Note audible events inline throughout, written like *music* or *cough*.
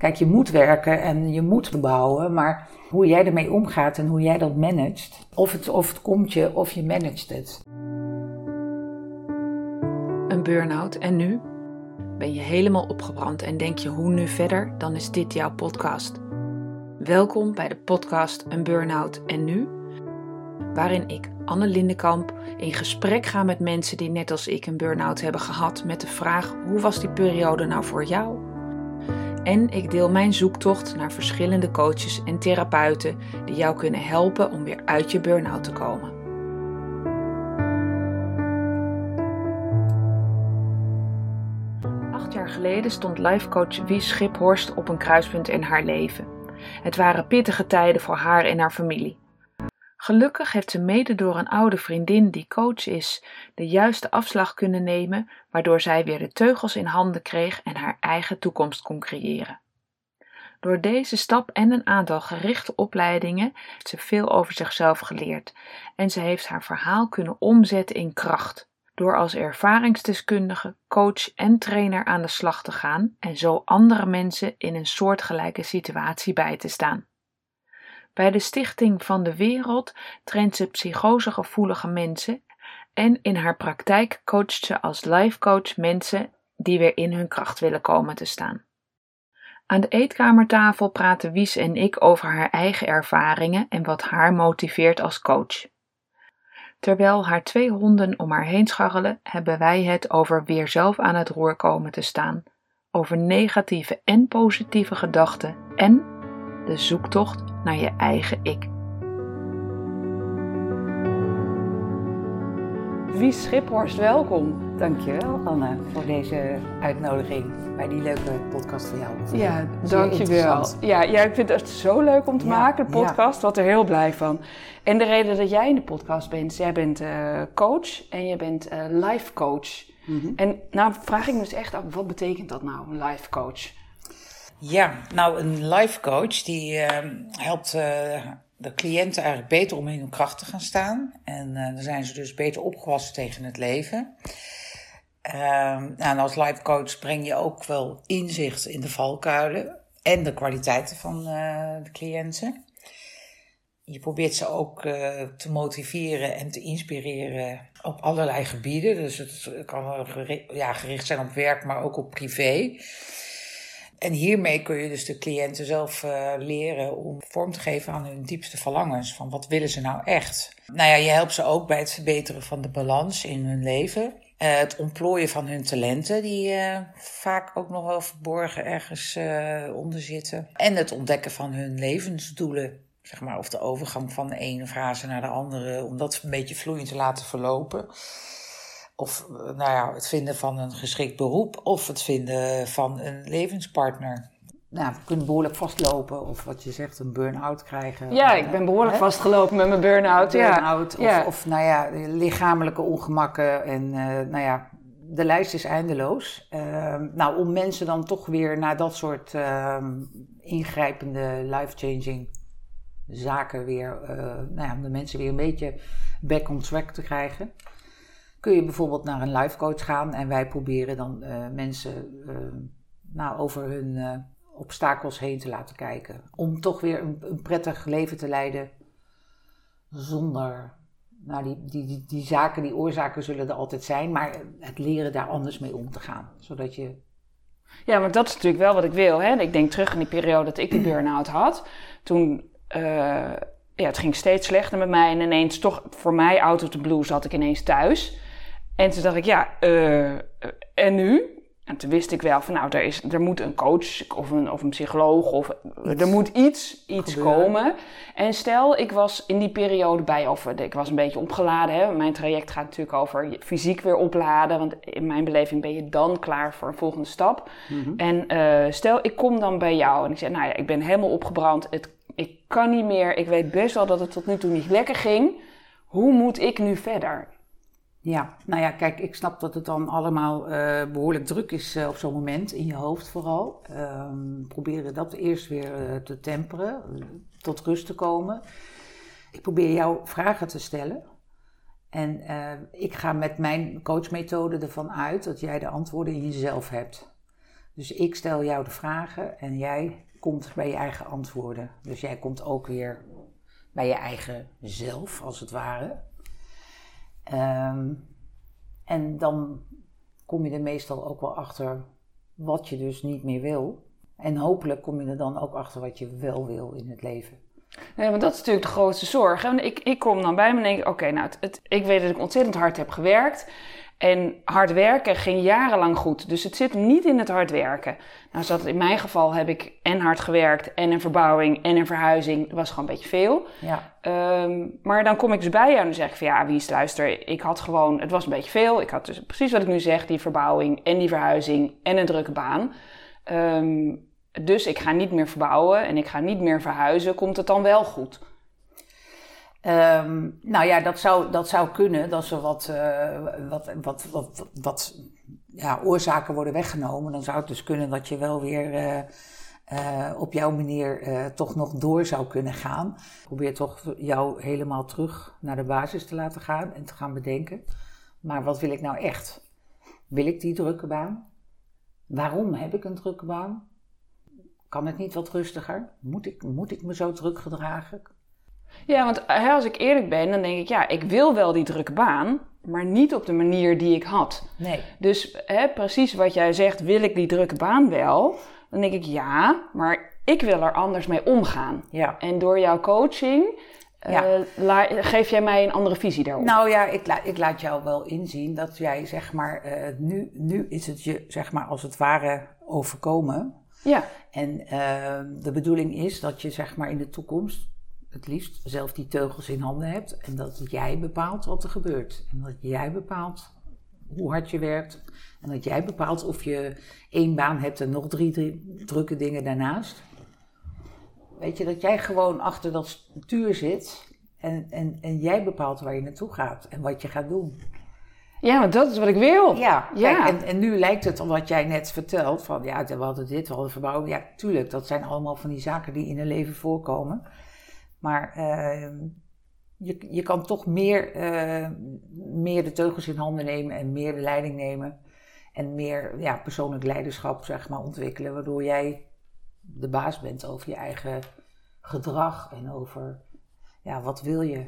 Kijk, je moet werken en je moet bouwen, maar hoe jij ermee omgaat en hoe jij dat managt, of het, of het komt je of je managt het. Een burn-out en nu? Ben je helemaal opgebrand en denk je hoe nu verder? Dan is dit jouw podcast. Welkom bij de podcast Een Burn-out en nu, waarin ik, Anne Lindenkamp, in gesprek ga met mensen die net als ik een burn-out hebben gehad met de vraag hoe was die periode nou voor jou? En ik deel mijn zoektocht naar verschillende coaches en therapeuten die jou kunnen helpen om weer uit je burn-out te komen. Acht jaar geleden stond lifecoach Wies Schiphorst op een kruispunt in haar leven. Het waren pittige tijden voor haar en haar familie. Gelukkig heeft ze mede door een oude vriendin die coach is, de juiste afslag kunnen nemen, waardoor zij weer de teugels in handen kreeg en haar eigen toekomst kon creëren. Door deze stap en een aantal gerichte opleidingen heeft ze veel over zichzelf geleerd en ze heeft haar verhaal kunnen omzetten in kracht, door als ervaringsdeskundige, coach en trainer aan de slag te gaan en zo andere mensen in een soortgelijke situatie bij te staan. Bij de Stichting van de Wereld traint ze psychosegevoelige mensen en in haar praktijk coacht ze als lifecoach mensen die weer in hun kracht willen komen te staan. Aan de eetkamertafel praten Wies en ik over haar eigen ervaringen en wat haar motiveert als coach. Terwijl haar twee honden om haar heen scharrelen, hebben wij het over weer zelf aan het roer komen te staan, over negatieve en positieve gedachten en de zoektocht naar je eigen ik. Wie Schiphorst, welkom. Dankjewel Anne voor deze uitnodiging bij die leuke podcast van jou. Ja, dankjewel. Ja, ja, ik vind het echt zo leuk om te maken, de podcast. Ja. Wat er heel blij van. En de reden dat jij in de podcast bent, jij bent uh, coach en je bent uh, life coach. Mm -hmm. En nou vraag ik me dus echt af, wat betekent dat nou, een life coach? Ja, nou een life coach die uh, helpt uh, de cliënten eigenlijk beter om in hun kracht te gaan staan. En uh, dan zijn ze dus beter opgewassen tegen het leven. nou, en als life coach breng je ook wel inzicht in de valkuilen en de kwaliteiten van de cliënten. Je probeert ze ook te motiveren en te inspireren op allerlei gebieden. Dus het kan ja, gericht zijn op werk, maar ook op privé. En hiermee kun je dus de cliënten zelf uh, leren om vorm te geven aan hun diepste verlangens. Van wat willen ze nou echt? Nou ja, je helpt ze ook bij het verbeteren van de balans in hun leven. Uh, het ontplooien van hun talenten, die uh, vaak ook nog wel verborgen ergens onder zitten. En het ontdekken van hun levensdoelen. Zeg maar, of de overgang van de ene fase naar de andere, om dat een beetje vloeiend te laten verlopen. Of nou ja, het vinden van een geschikt beroep of het vinden van een levenspartner. Nou, we kunnen behoorlijk vastlopen of wat je zegt, een burn-out krijgen. Ja, ik ben behoorlijk hè? vastgelopen met mijn burn-out. Burn-out ja. of, ja. of nou ja, lichamelijke ongemakken en uh, nou ja, de lijst is eindeloos. Uh, nou, om mensen dan toch weer naar dat soort uh, ingrijpende, life-changing zaken weer, uh, nou ja, om de mensen weer een beetje back on track te krijgen kun je bijvoorbeeld naar een life coach gaan en wij proberen dan uh, mensen uh, nou, over hun uh, obstakels heen te laten kijken. Om toch weer een, een prettig leven te leiden zonder. Nou, die, die, die, zaken, die oorzaken zullen er altijd zijn, maar het leren daar anders mee om te gaan. Zodat je. Ja, maar dat is natuurlijk wel wat ik wil. Hè? Ik denk terug in die periode dat ik de burn-out had. Toen ja, het ging steeds slechter met mij. En ineens toch voor mij out of the blue zat ik ineens thuis. En toen dacht ik, ja, uh, en nu? En toen wist ik wel van, nou, er, is, er moet een coach of een, of een psycholoog of er moet iets, iets komen. En stel, ik was in die periode bij, of ik was een beetje opgeladen. Hè. Mijn traject gaat natuurlijk over fysiek weer opladen. Want in mijn beleving ben je dan klaar voor een volgende stap. Mm -hmm. En uh, stel, ik kom dan bij jou en ik zeg, nou ja, ik ben helemaal opgebrand. Het, ik kan niet meer. Ik weet best wel dat het tot nu toe niet lekker ging. Hoe moet ik nu verder? Ja, nou ja, kijk, ik snap dat het dan allemaal uh, behoorlijk druk is uh, op zo'n moment, in je hoofd vooral. Um, proberen dat eerst weer uh, te temperen, tot rust te komen. Ik probeer jou vragen te stellen. En ik ga met mijn coachmethode ervan uit dat jij de antwoorden in jezelf hebt. Dus ik stel jou de vragen en jij komt bij je eigen antwoorden. Dus jij komt ook weer bij je eigen zelf, als het ware. Ehm, en dan kom je er meestal ook wel achter wat je dus niet meer wil. En hopelijk kom je er dan ook achter wat je wel wil in het leven. Nee, want dat is natuurlijk de grootste zorg. En ik, ik kom dan bij me en denk: oké, nou, het, ik weet dat ik ontzettend hard heb gewerkt. En hard werken ging jarenlang goed. Dus het zit niet in het hard werken. Nou, zat in mijn geval heb ik en hard gewerkt en een verbouwing en een verhuizing. Dat was gewoon een beetje veel. Ja. Ehm, maar dan kom ik dus bij jou en dan zeg ik van ja, wie is luister, ik had gewoon, het was een beetje veel. Ik had dus precies wat ik nu zeg, die verbouwing en die verhuizing en een drukke baan. Ehm, dus ik ga niet meer verbouwen en ik ga niet meer verhuizen. Komt het dan wel goed? Um, nou ja, dat zou, dat zou kunnen. Dat er wat, uh, wat, wat, wat, wat ja, oorzaken worden weggenomen. Dan zou het dus kunnen dat je wel weer uh, uh, op jouw manier toch nog door zou kunnen gaan. Probeer toch jou helemaal terug naar de basis te laten gaan en te gaan bedenken. Maar wat wil ik nou echt? Wil ik die drukke baan? Waarom heb ik een drukke baan? Kan het niet wat rustiger? Moet ik, moet ik me zo druk gedragen? Ja, want als ik eerlijk ben, dan denk ik, ja, ik wil wel die drukke baan, maar niet op de manier die ik had. Nee. Dus hè, precies wat jij zegt, wil ik die drukke baan wel? Dan denk ik, ja, maar ik wil er anders mee omgaan. Ja. En door jouw coaching ja. Uh, geef jij mij een andere visie daarop? Nou ja, ik, la ik laat jou wel inzien dat jij, zeg maar, uh, nu, nu is het je, zeg maar, als het ware overkomen. Ja. En uh, de bedoeling is dat je, zeg maar, in de toekomst het liefst zelf die teugels in handen hebt. En dat jij bepaalt wat er gebeurt. En dat jij bepaalt hoe hard je werkt. En dat jij bepaalt of je één baan hebt en nog drie, drie drukke dingen daarnaast. Weet je, dat jij gewoon achter dat stuur zit. En, en, en jij bepaalt waar je naartoe gaat en wat je gaat doen. Ja, want dat is wat ik wil. Ja, ja. Kijk, en, en nu lijkt het, wat jij net vertelt, van ja, we hadden dit, we hadden verbouwing. Ja, tuurlijk, dat zijn allemaal van die zaken die in een leven voorkomen. Maar uh, je, je kan toch meer, uh, meer de teugels in handen nemen en meer de leiding nemen. En meer ja, persoonlijk leiderschap zeg maar, ontwikkelen, waardoor jij de baas bent over je eigen gedrag en over ja, wat wil je.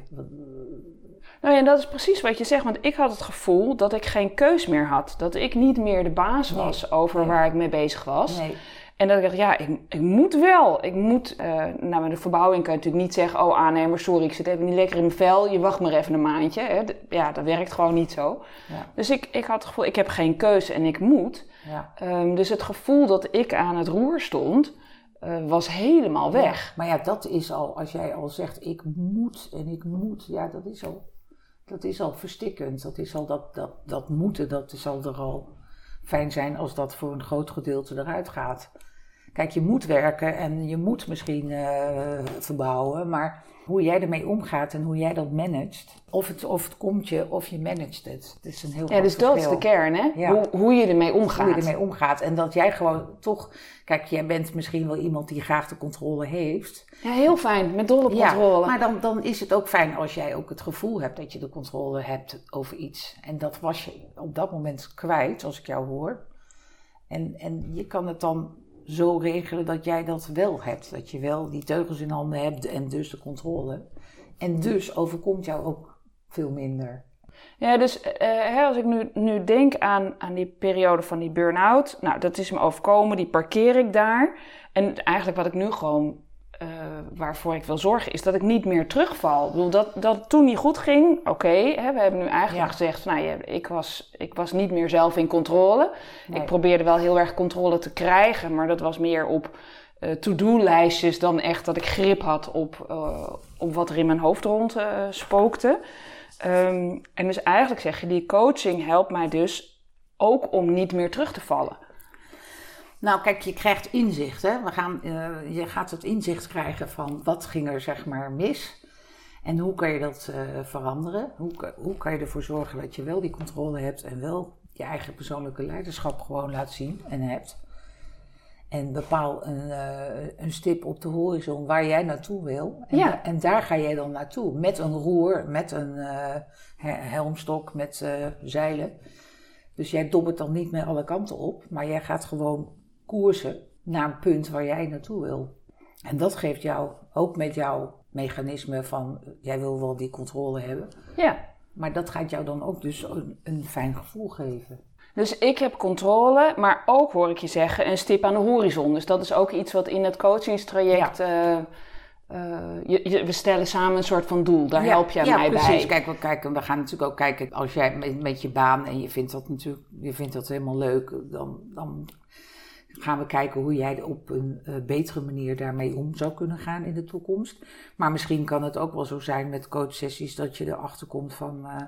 Nou ja, en dat is precies wat je zegt. Want ik had het gevoel dat ik geen keus meer had. Dat ik niet meer de baas was nee, over nee. waar ik mee bezig was. Nee. En dat ik dacht, ja, ik, ik moet wel. Ik moet, uh, nou met de verbouwing kan je natuurlijk niet zeggen, oh aannemer, sorry, ik zit even niet lekker in mijn vel, je wacht maar even een maandje. Hè. Ja, dat werkt gewoon niet zo. Ja. Dus ik, ik had het gevoel, ik heb geen keuze en ik moet. Ja. Um, dus het gevoel dat ik aan het roer stond, uh, was helemaal weg. Ja, maar ja, dat is al, als jij al zegt, ik moet en ik moet, ja, dat is al, dat is al verstikkend. Dat is al dat, dat, dat moeten, dat zal er al fijn zijn als dat voor een groot gedeelte eruit gaat. Kijk, je moet werken en je moet misschien uh, verbouwen, maar hoe jij ermee omgaat en hoe jij dat managt, of het, of het komt je of je managt het. Het is een heel Ja, dus dat is de kern, hè? Ja. Hoe, hoe je ermee omgaat. Hoe je ermee omgaat. En dat jij gewoon toch, kijk, jij bent misschien wel iemand die graag de controle heeft. Ja, heel fijn, met dolle controle. Ja, maar dan, dan is het ook fijn als jij ook het gevoel hebt dat je de controle hebt over iets. En dat was je op dat moment kwijt, als ik jou hoor. En, en je kan het dan zo regelen dat jij dat wel hebt. Dat je wel die teugels in handen hebt en dus de controle. En dus overkomt jou ook veel minder. Ja, dus uh, als ik nu, nu denk aan, aan die periode van die burn-out. Nou, dat is me overkomen, die parkeer ik daar. En eigenlijk wat ik nu gewoon uh, waarvoor ik wil zorgen, is dat ik niet meer terugval. Ik bedoel, dat, dat toen niet goed ging, oké. Okay, we hebben nu eigenlijk ja. gezegd, nou, ja, ik, was, ik was niet meer zelf in controle. Nee. Ik probeerde wel heel erg controle te krijgen, maar dat was meer op uh, to-do-lijstjes dan echt dat ik grip had op, uh, op wat er in mijn hoofd rond spookte. Um, en dus eigenlijk zeg je, die coaching helpt mij dus ook om niet meer terug te vallen. Nou, kijk, je krijgt inzicht. Hè? We gaan, uh, je gaat het inzicht krijgen van wat ging er zeg maar mis. En hoe kan je dat uh, veranderen? Hoe, hoe kan je ervoor zorgen dat je wel die controle hebt en wel je eigen persoonlijke leiderschap gewoon laat zien en hebt. En bepaal een, uh, een stip op de horizon waar jij naartoe wil. En, ja. en daar ga jij dan naartoe. Met een roer, met een helmstok, met zeilen. Dus jij dobbert dan niet meer alle kanten op, maar jij gaat gewoon koersen naar een punt waar jij naartoe wil. En dat geeft jou, ook met jouw mechanisme van, jij wil wel die controle hebben. Ja. Maar dat gaat jou dan ook dus een, een fijn gevoel geven. Dus ik heb controle, maar ook hoor ik je zeggen, een stip aan de horizon. Dus dat is ook iets wat in het coachingstraject. eh, eh, je, je- we stellen samen een soort van doel. Daar help jij ja, mij precies. bij. Kijk, we, kijken, we gaan natuurlijk ook kijken, als jij met, met je baan en je vindt dat natuurlijk, je vindt dat helemaal leuk, dan, dan gaan we kijken hoe jij op een eh, betere manier daarmee om zou kunnen gaan in de toekomst. Maar misschien kan het ook wel zo zijn met coachsessies dat je erachter komt van, eh,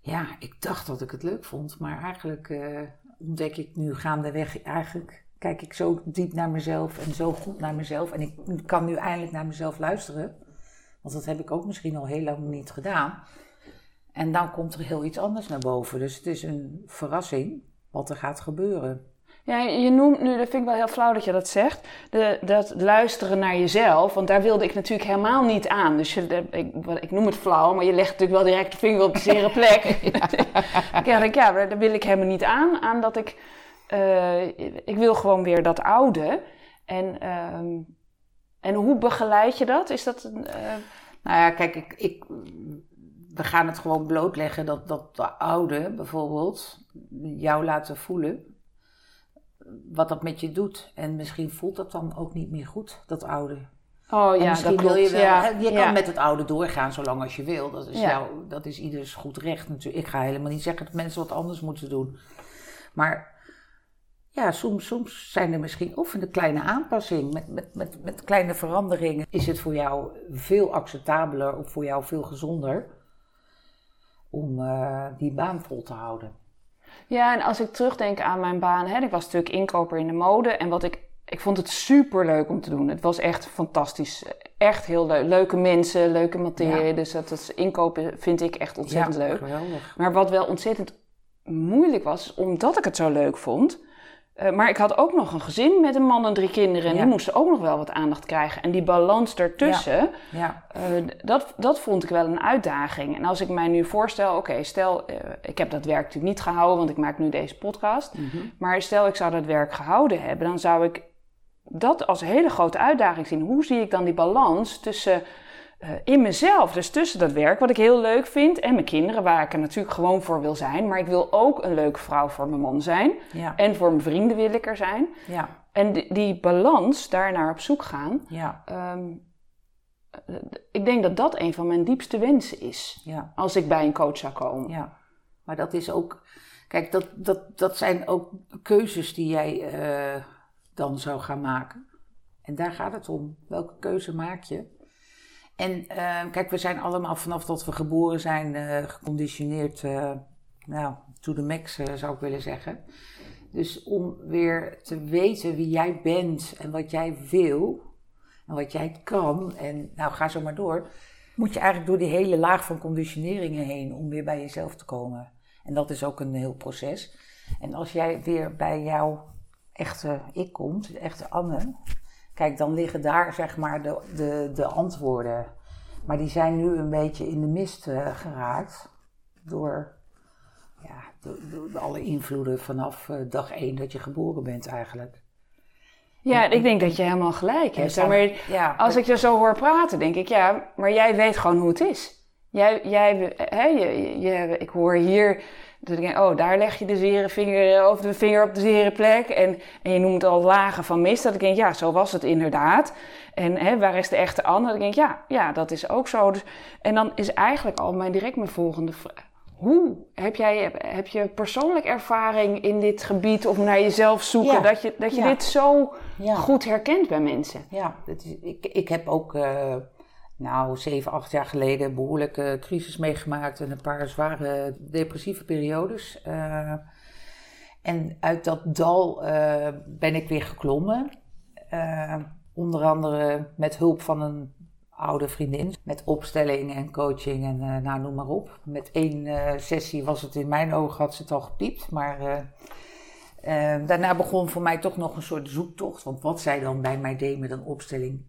ja, ik dacht dat ik het leuk vond, maar eigenlijk eh, ontdek ik nu gaandeweg, eigenlijk kijk ik zo diep naar mezelf en zo goed naar mezelf en ik kan nu eindelijk naar mezelf luisteren. Want dat heb ik ook misschien al heel lang niet gedaan. En dan komt er heel iets anders naar boven. Dus het is een verrassing wat er gaat gebeuren. Ja, je noemt nu, dat vind ik wel heel flauw dat je dat zegt, de, dat luisteren naar jezelf. Want daar wilde ik natuurlijk helemaal niet aan. Dus je, de- ik, noem het flauw, maar je legt natuurlijk wel direct de vinger op de zere plek. *laughs* ja, ik, ja, daar wil ik helemaal niet aan. Aan dat ik, eh, ik wil gewoon weer dat oude. En, ehm, en hoe begeleid je dat? Is dat een... eh, Nou ja, kijk, ik, ik, we gaan het gewoon blootleggen dat, dat de oude bijvoorbeeld jou laten voelen wat dat met je doet. En misschien voelt dat dan ook niet meer goed, dat oude. Oh ja, misschien dat klopt. wil je wel. ja, hè, Je ja. kan met het oude doorgaan zolang als je wil. Dat is, Ja. jou, dat is ieders goed recht natuurlijk. Ik ga helemaal niet zeggen dat mensen wat anders moeten doen. Maar ja, soms, soms zijn er misschien of een kleine aanpassing. Met, met, met, met kleine veranderingen is het voor jou veel acceptabeler of voor jou veel gezonder om eh, die baan vol te houden. Ja, en als ik terugdenk aan mijn baan, hè, ik was natuurlijk inkoper in de mode. En wat ik, ik vond het super leuk om te doen. Het was echt fantastisch. Echt heel leuk. Leuke mensen, leuke materie. Ja. Dus dat, dat inkopen vind ik echt ontzettend leuk. Geweldig. Maar wat wel ontzettend moeilijk was, omdat ik het zo leuk vond. Eh, maar ik had ook nog een gezin met een man en drie kinderen. En Ja. die moesten ook nog wel wat aandacht krijgen. En die balans daartussen, Ja, eh, dat, dat vond ik wel een uitdaging. En als ik mij nu voorstel, oké, stel, eh, ik heb dat werk natuurlijk niet gehouden, want ik maak nu deze podcast. Mhm. Maar stel, ik zou dat werk gehouden hebben, dan zou ik dat als hele grote uitdaging zien. Hoe zie ik dan die balans tussen in mezelf, dus tussen dat werk, wat ik heel leuk vind, en mijn kinderen, waar ik er natuurlijk gewoon voor wil zijn. Maar ik wil ook een leuke vrouw voor mijn man zijn. ja, En voor mijn vrienden wil ik er zijn. ja, En die, die balans, daarnaar op zoek gaan. ja, Ehm, eh, ik denk dat dat een van mijn diepste wensen is. ja. Als ik bij een coach zou komen. Ja, maar dat is ook. Kijk, dat, dat, dat zijn ook keuzes die jij eh, dan zou gaan maken. En daar gaat het om. Welke keuze maak je? En eh, kijk, we zijn allemaal vanaf dat we geboren zijn eh, geconditioneerd. eh, nou, to the max eh, zou ik willen zeggen. Dus om weer te weten wie jij bent en wat jij wil en wat jij kan. En nou, ga zo maar door moet je eigenlijk door die hele laag van conditioneringen heen om weer bij jezelf te komen. En dat is ook een heel proces. En als jij weer bij jouw echte ik komt, de echte Anne, kijk, dan liggen daar zeg maar de, de, de antwoorden. Maar die zijn nu een beetje in de mist eh, geraakt door, ja, door, door alle invloeden vanaf eh, dag één dat je geboren bent eigenlijk. Ja, ik denk dat je helemaal gelijk hebt. Maar ja, als ik je zo hoor praten, denk ik, ja, maar jij weet gewoon hoe het is. Jij, jij hè, je, je, ik hoor hier, dat ik denk, oh, daar leg je de zere vinger, of de vinger op de zere plek. En, en je noemt al lagen van mist. Dat ik denk, ja, zo was het inderdaad. En hè, waar is de echte Anne? Dat ik denk, ja, ja, dat is ook zo. Dus, en dan is eigenlijk al mijn direct mijn volgende vraag. Hoe heb jij heb je persoonlijk ervaring in dit gebied of naar jezelf zoeken Ja. dat je, dat je Ja. dit zo ja. goed herkent bij mensen? Ja, het is, ik, ik heb ook, eh, nou, zeven, acht jaar geleden een behoorlijke crisis meegemaakt en een paar zware depressieve periodes. Eh, en uit dat dal eh, ben ik weer geklommen. Eh, onder andere met hulp van een oude vriendin. Met opstelling en coaching en nou, noem maar op. Met één sessie was het in mijn ogen, had ze het al gepiept. Maar daarna begon voor mij toch nog een soort zoektocht. Want wat zij dan bij mij deed met een opstelling.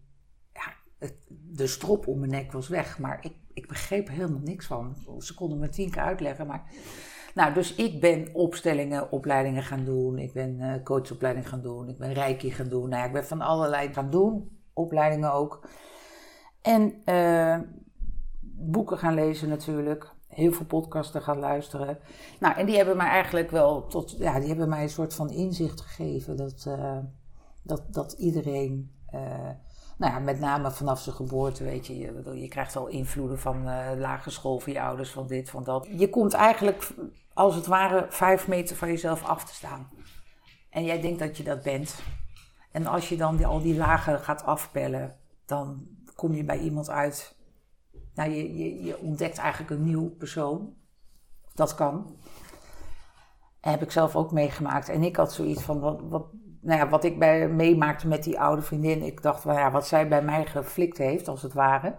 De strop om mijn nek was weg. Maar ik, ik begreep helemaal niks van. Ze konden me tien keer uitleggen. Maar Nou, dus ik ben opstellingen, opleidingen gaan doen. Ik ben uh, coachopleiding gaan doen. Ik ben reiki gaan doen. Nou ik ben van allerlei gaan doen. Opleidingen ook. En uh, boeken gaan lezen natuurlijk. Heel veel podcasten gaan luisteren. Nou, en die hebben mij eigenlijk wel tot... Ja, die hebben mij een soort van inzicht gegeven. Dat, uh, dat, dat iedereen nou ja, met name vanaf zijn geboorte, weet je, je, je krijgt al invloeden van uh, lagere school, van je ouders, van dit, van dat. Je komt eigenlijk, als het ware, vijf meter van jezelf af te staan. En jij denkt dat je dat bent. En als je dan die, al die lagen gaat afpellen, dan kom je bij iemand uit. Nou, je, je, je ontdekt eigenlijk een nieuw persoon. Dat kan. Heb ik zelf ook meegemaakt. En ik had zoiets van, wat, wat, nou ja, wat ik bij, meemaakte met die oude vriendin, ik dacht, well, ja, wat zij bij mij geflikt heeft, als het ware,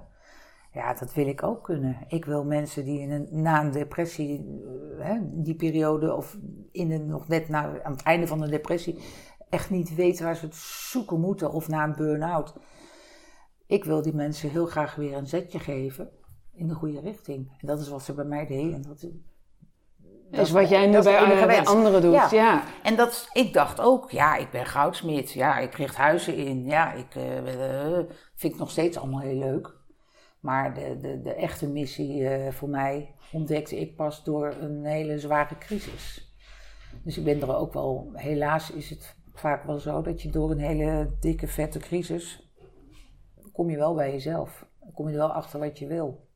ja, dat wil ik ook kunnen. Ik wil mensen die in een, na een depressie, uh, hè, die periode, of in een, nog net na, aan het einde van de depressie, echt niet weten waar ze het zoeken moeten, of na een burn-out. Ik wil die mensen heel graag weer een zetje geven in de goede richting. En dat is wat ze bij mij deed. En dat, dat is wat jij nu bij, bij anderen doet. Ja. ja. En dat, ik dacht ook, ja, ik ben goudsmid. Ja, ik richt huizen in. Ja, ik uh, vind ik nog steeds allemaal heel leuk. Maar de, de, de echte missie uh, voor mij ontdekte ik pas door een hele zware crisis. Dus ik ben er ook wel, helaas is het vaak wel zo dat je door een hele dikke, vette crisis, kom je wel bij jezelf. Dan kom je er wel achter wat je wil.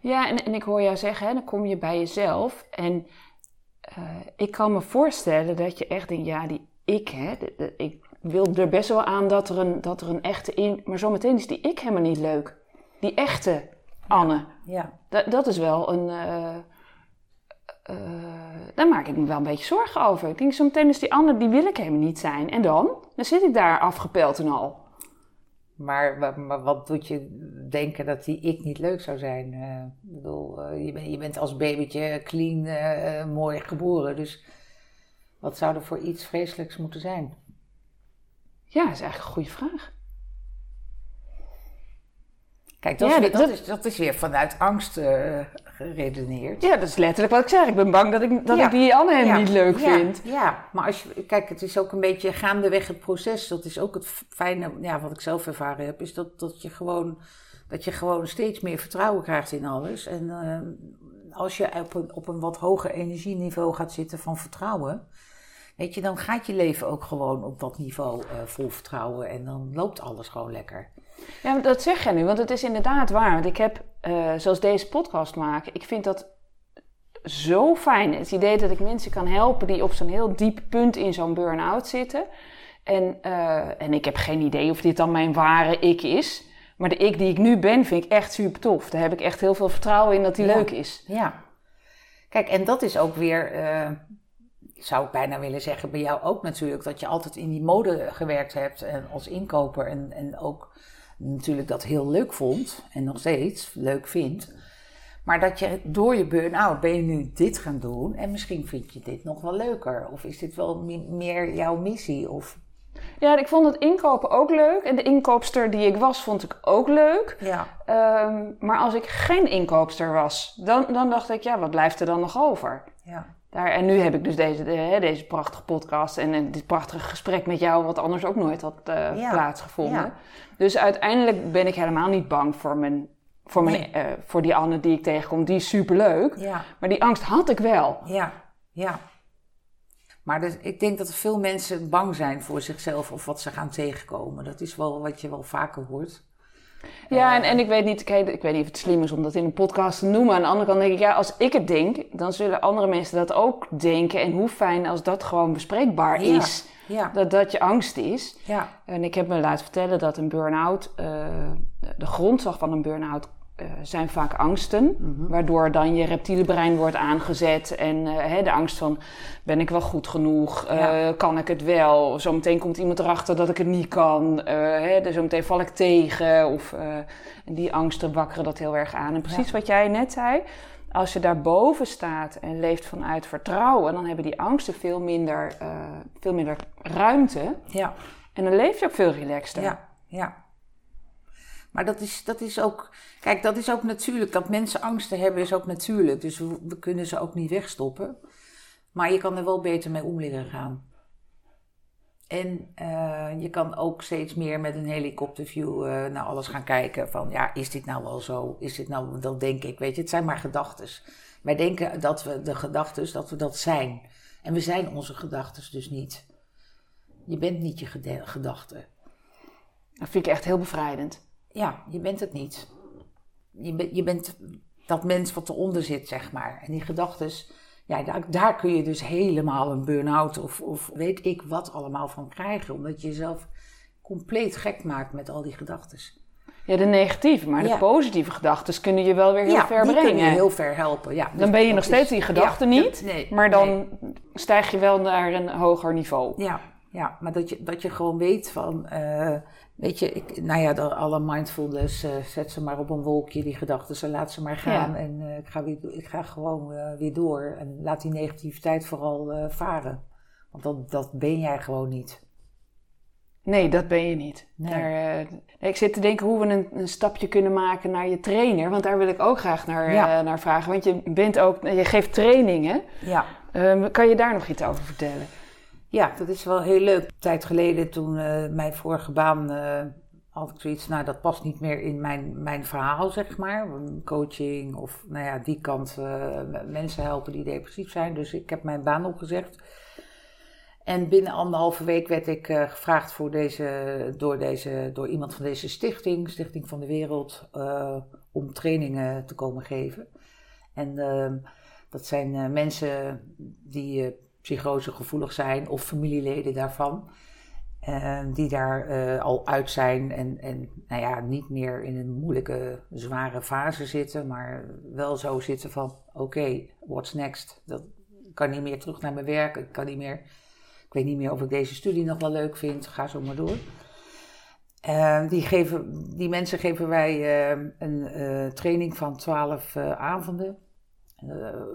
Ja, en, en ik hoor jou zeggen, hè, dan kom je bij jezelf en ik kan me voorstellen dat je echt denkt, ja, die ik, hè, de, de, ik wil er best wel aan dat er een, dat er een echte in, maar zometeen is die ik helemaal niet leuk. Die echte Anne. Ja. Dat, dat is wel een. Uh, uh, daar maak ik me wel een beetje zorgen over. Ik denk, zometeen is die Anne, die wil ik helemaal niet zijn. En dan? Dan zit ik daar afgepeld en al. Maar, maar, wat doet je denken dat die ik niet leuk zou zijn? Uh, ik bedoel, uh, je, ben, je, bent als babytje clean, uh, mooi geboren. Dus wat zou er voor iets vreselijks moeten zijn? Ja, dat is eigenlijk een goede vraag. Kijk, dat, ja, is, weer, dat, dat, is, dat is weer vanuit angst geredeneerd. Ja, dat is letterlijk wat ik zeg. Ik ben bang dat ik, dat ja. ik die Anne hem ja. niet leuk vind. Ja, maar als je, kijk, het is ook een beetje gaandeweg het proces. Dat is ook het fijne, ja, wat ik zelf ervaren heb, is dat, dat, je, gewoon, dat je gewoon steeds meer vertrouwen krijgt in alles. En uh, als je op een, op een wat hoger energieniveau gaat zitten van vertrouwen, weet je, dan gaat je leven ook gewoon op dat niveau uh, vol vertrouwen. En dan loopt alles gewoon lekker. Ja, dat zeg je nu, want het is inderdaad waar. Want ik heb, uh, zoals deze podcast maken, ik vind dat zo fijn. Het idee dat ik mensen kan helpen die op zo'n heel diep punt in zo'n burn-out zitten. En, uh, en ik heb geen idee of dit dan mijn ware ik is. Maar de ik die ik nu ben, vind ik echt super tof. Daar heb ik echt heel veel vertrouwen in dat die ja. leuk is. Ja. Kijk, en dat is ook weer, uh, zou ik bijna willen zeggen, bij jou ook natuurlijk. Dat je altijd in die mode gewerkt hebt en als inkoper. En, en ook natuurlijk dat heel leuk vond en nog steeds leuk vindt. Maar dat je door je burn-out ben je nu dit gaan doen en misschien vind je dit nog wel leuker. Of is dit wel meer jouw missie? Of... Ja, ik vond het inkopen ook leuk. En de inkoopster die ik was, vond ik ook leuk. Ja. Um, maar als ik geen inkoopster was, dan, dan dacht ik, ja, wat blijft er dan nog over? Ja. Daar, en nu heb ik dus deze, de, deze prachtige podcast en, en dit prachtige gesprek met jou, wat anders ook nooit had uh, ja. plaatsgevonden. Ja. Dus uiteindelijk ben ik helemaal niet bang voor, mijn, voor, mijn, nee. uh, voor die Anne die ik tegenkom. Die is superleuk. Ja. Maar die angst had ik wel. Ja, ja. Maar dus, ik denk dat veel mensen bang zijn voor zichzelf of wat ze gaan tegenkomen. Dat is wel wat je wel vaker hoort. Ja, en, en ik weet niet, ik weet niet of het slim is om dat in een podcast te noemen. Aan de andere kant denk ik, ja, als ik het denk, dan zullen andere mensen dat ook denken. En hoe fijn als dat gewoon bespreekbaar ja. is. Ja. Dat dat je angst is. Ja. En ik heb me laten vertellen dat een burn-out, uh, de grondslag van een burn-out uh, zijn vaak angsten. Mm-hmm. Waardoor dan je reptiele brein wordt aangezet. En uh, hè, de angst van, ben ik wel goed genoeg? Ja. kan ik het wel? Zometeen komt iemand erachter dat ik het niet kan. hè, dus zometeen val ik tegen. Of, en die angsten wakkeren dat heel erg aan. En precies ja. wat jij net zei. Als je daarboven staat en leeft vanuit vertrouwen, dan hebben die angsten veel minder, veel minder ruimte. Ja. En dan leef je ook veel relaxter. Ja, ja. Maar dat is, dat is ook, kijk, dat is ook natuurlijk. Dat mensen angsten hebben is ook natuurlijk. Dus we, kunnen ze ook niet wegstoppen. Maar je kan er wel beter mee om leren gaan. En uh, je kan ook steeds meer met een helikopterview uh, naar alles gaan kijken. Van ja, is dit nou wel zo? Is dit nou, dat denk ik, weet je. Het zijn maar gedachten. Wij denken dat we de gedachten, dat we dat zijn. En we zijn onze gedachten dus niet. Je bent niet je gedachten. Dat vind ik echt heel bevrijdend. Ja, je bent het niet. Je, ben, je bent dat mens wat eronder zit, zeg maar. En die gedachten, ja, daar, daar, kun je dus helemaal een burn-out of, of weet ik wat allemaal van krijgen. Omdat je jezelf compleet gek maakt met al die gedachten. Ja, de negatieve, maar de positieve gedachten kunnen je wel weer heel ver brengen. kunnen je heel ver helpen, ja. dan ben je nog steeds die gedachten niet, nee, maar dan stijg je wel naar een hoger niveau. Ja, ja maar dat je, dat je gewoon weet van... Uh, weet je, ik, nou ja, alle mindfulness, uh, zet ze maar op een wolkje, die gedachten. Ze laat ze maar gaan en uh, ik, ga weer, ik ga gewoon weer door. En laat die negativiteit vooral varen. Want dat, dat ben jij gewoon niet. Nee, dat ben je niet. Daar, ik zit te denken hoe we een, een, stapje kunnen maken naar je trainer. Want daar wil ik ook graag naar, naar vragen. Want je bent ook, je geeft trainingen. Ja. Uh, kan je daar nog iets over vertellen? Ja, dat is wel heel leuk. Een tijd geleden toen uh, mijn vorige baan had ik zoiets, nou dat past niet meer in mijn, mijn verhaal, zeg maar. Coaching of nou ja, die kant mensen helpen die depressief zijn. Dus ik heb mijn baan opgezegd. En binnen anderhalve week werd ik uh, gevraagd voor deze, door, deze, door iemand van deze stichting, Stichting van de Wereld, uh, om trainingen te komen geven. En uh, dat zijn eh, mensen die psychose gevoelig zijn of familieleden daarvan. die daar al uit zijn en, en nou ja, niet meer in een moeilijke, zware fase zitten, maar wel zo zitten van: oké, what's next? Dat kan niet meer terug naar mijn werk, ik kan niet meer ik weet niet meer of ik deze studie nog wel leuk vind. Ga zo maar door. Uh, die, geven, die mensen geven wij uh, een uh, training van 12 avonden.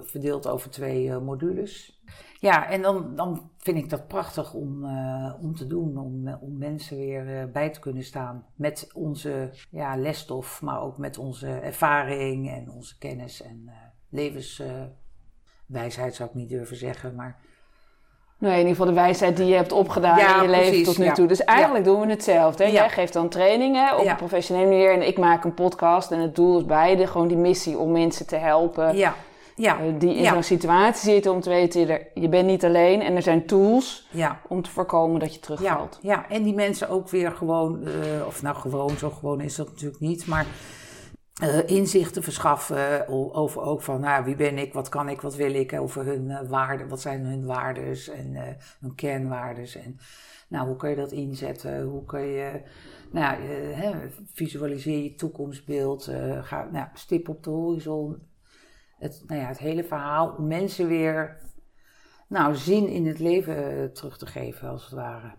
verdeeld over twee modules. Ja, en dan, dan vind ik dat prachtig om, om te doen. Om, om mensen weer bij te kunnen staan. Met onze ja, lesstof, maar ook met onze ervaring en onze kennis en levenswijsheid zou ik niet durven zeggen. Maar Nee, in ieder geval de wijsheid die je hebt opgedaan in je leven tot nu toe. Dus eigenlijk doen we hetzelfde. Hè? Jij geeft dan trainingen op een professionele manier en ik maak een podcast. En het doel is beide gewoon die missie om mensen te helpen. Ja. Ja. Uh, die in zo'n situatie zitten om te weten, je, je bent niet alleen en er zijn tools om te voorkomen dat je terugvalt. Ja, ja. en die mensen ook weer gewoon, uh, of nou gewoon, zo gewoon is dat natuurlijk niet, maar uh, inzichten verschaffen over ook van nou, wie ben ik, wat kan ik, wat wil ik, over hun uh, waarden, wat zijn hun waardes en hun kernwaardes en nou, hoe kun je dat inzetten, hoe kun je, nou, visualiseer je toekomstbeeld, ga, nou, stip op de horizon, het, nou ja, het hele verhaal, om mensen weer, nou, zin in het leven terug te geven als het ware.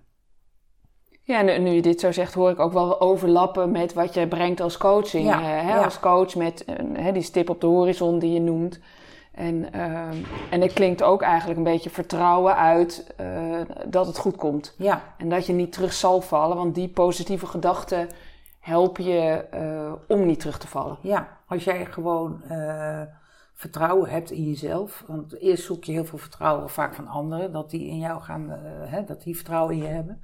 Ja, nu, nu, je dit zo zegt, hoor ik ook wel overlappen met wat je brengt als coaching. Ja, hè, ja. Als coach met hè, die stip op de horizon die je noemt. En, uh, en het klinkt ook eigenlijk een beetje vertrouwen uit uh, dat het goed komt. Ja. En dat je niet terug zal vallen, want die positieve gedachten helpen je uh, om niet terug te vallen. Ja, als jij gewoon vertrouwen hebt in jezelf. Want eerst zoek je heel veel vertrouwen vaak van anderen, dat die in jou gaan, hè, dat die vertrouwen in je hebben.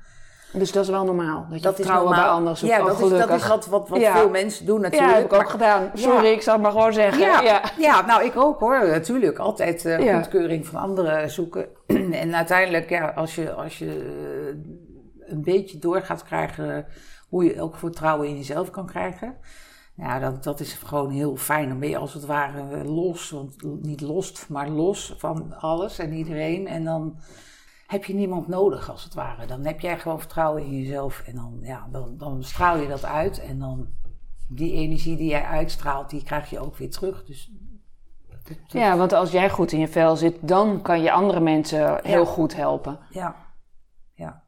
Dus dat is wel normaal. Dat je dat vertrouwen bij anderen zoekt. Ja, dat is, dat is wat, wat, wat veel mensen doen natuurlijk. Ja, heb ik ook gedaan. Sorry, ik zal het maar gewoon zeggen. Ja, ja. nou ik ook hoor. Natuurlijk. Altijd uh, goedkeuring van anderen zoeken. *clears throat* en uiteindelijk, ja, als je, als je uh, een beetje door gaat krijgen hoe je ook vertrouwen in jezelf kan krijgen. Ja, dat, dat is gewoon heel fijn. Dan ben je als het ware los, want niet lost, maar los van alles en iedereen. En dan heb je niemand nodig als het ware. Dan heb jij gewoon vertrouwen in jezelf en dan, ja, dan, dan straal je dat uit. En dan die energie die jij uitstraalt, die krijg je ook weer terug. Dus, Ja, want als jij goed in je vel zit, dan kan je andere mensen heel goed helpen. Ja, ja.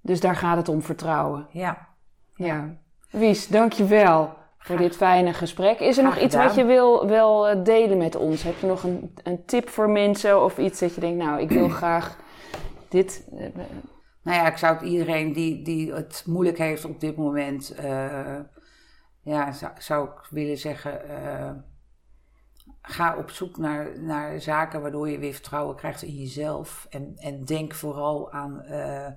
Dus daar gaat het om vertrouwen. Ja. Ja. Wies, dankjewel voor dit fijne gesprek. Is er nog iets wat je wil, wil eh, delen met ons? Heb je nog een, een tip voor mensen of iets dat je denkt, nou, ik wil *clears throat* graag dit. Uh, nou ja, ik zou het iedereen die, die het moeilijk heeft op dit moment, uh, ja, zou, zou, ik willen zeggen, ga op zoek naar, naar zaken waardoor je weer vertrouwen krijgt in jezelf. En, en denk vooral aan. eh,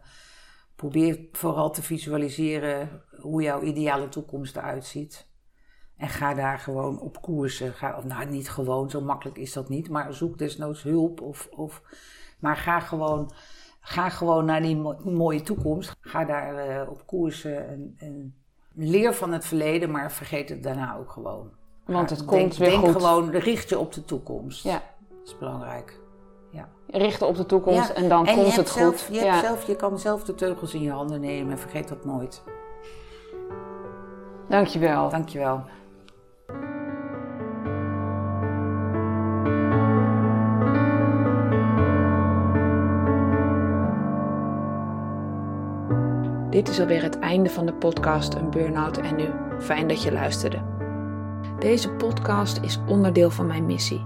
probeer vooral te visualiseren hoe jouw ideale toekomst eruit ziet. En ga daar gewoon op koersen. Ga, of nou, niet gewoon, zo makkelijk is dat niet. Maar zoek desnoods hulp. Of, of, maar ga gewoon, ga gewoon naar die mo- mooie toekomst. Ga daar eh, op koersen. En, en leer van het verleden, maar vergeet het daarna ook gewoon. Want het denk, komt weer denk goed. gewoon, richt je op de toekomst. Ja, Dat is belangrijk. Ja. richten op de toekomst Ja, en dan en komt het zelf, goed. Je, ja. hebt zelf, je kan zelf de teugels in je handen nemen. Vergeet dat nooit. Dankjewel. Dankjewel. Dit is alweer het einde van de podcast Een Burnout en Nu. Fijn dat je luisterde. Deze podcast is onderdeel van mijn missie.